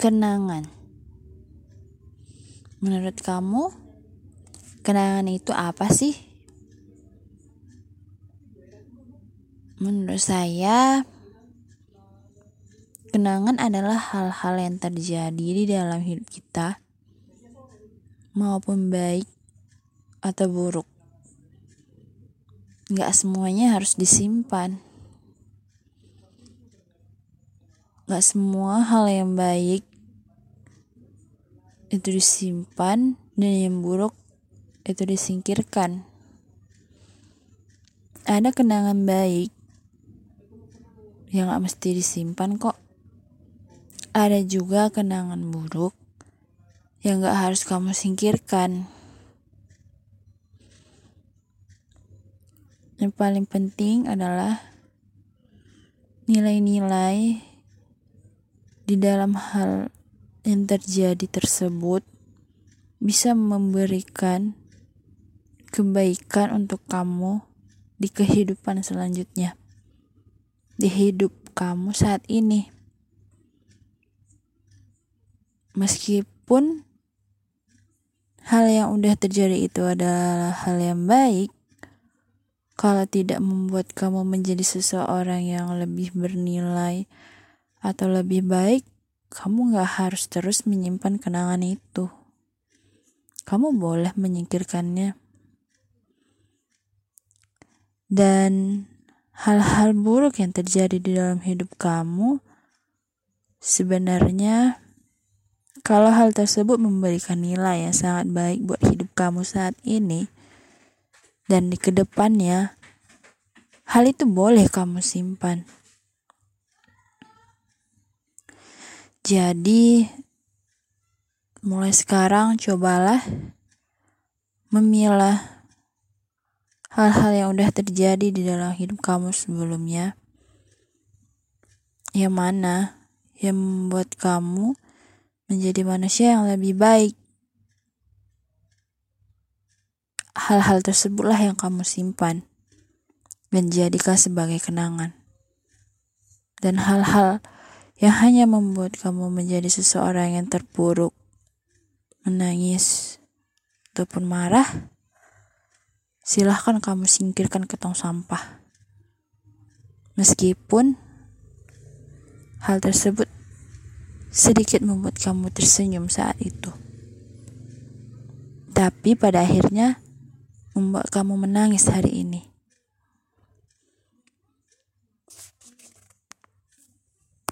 Kenangan. Menurut kamu, kenangan itu apa sih? Menurut saya, kenangan adalah hal-hal yang terjadi di dalam hidup kita, maupun baik atau buruk. Gak semuanya harus disimpan. Gak semua hal yang baik itu disimpan dan yang buruk itu disingkirkan. Ada kenangan baik yang gak mesti disimpan kok. Ada juga kenangan buruk yang gak harus kamu singkirkan. Yang paling penting adalah nilai-nilai di dalam hal yang terjadi tersebut bisa memberikan kebaikan untuk kamu di kehidupan selanjutnya, di hidup kamu saat ini. Meskipun hal yang udah terjadi itu adalah hal yang baik, kalau tidak membuat kamu menjadi seseorang yang lebih bernilai atau lebih baik, kamu gak harus terus menyimpan kenangan itu. Kamu boleh menyingkirkannya. Dan hal-hal buruk yang terjadi di dalam hidup kamu, sebenarnya kalau hal tersebut memberikan nilai yang sangat baik buat hidup kamu saat ini, dan di ke depannya, hal itu boleh kamu simpan. Jadi, mulai sekarang cobalah memilah hal-hal yang udah terjadi di dalam hidup kamu sebelumnya. Yang mana yang membuat kamu menjadi manusia yang lebih baik. hal-hal tersebutlah yang kamu simpan dan jadikan sebagai kenangan. Dan hal-hal yang hanya membuat kamu menjadi seseorang yang terpuruk, menangis, ataupun marah, silahkan kamu singkirkan ke tong sampah. Meskipun hal tersebut sedikit membuat kamu tersenyum saat itu. Tapi pada akhirnya membuat kamu menangis hari ini.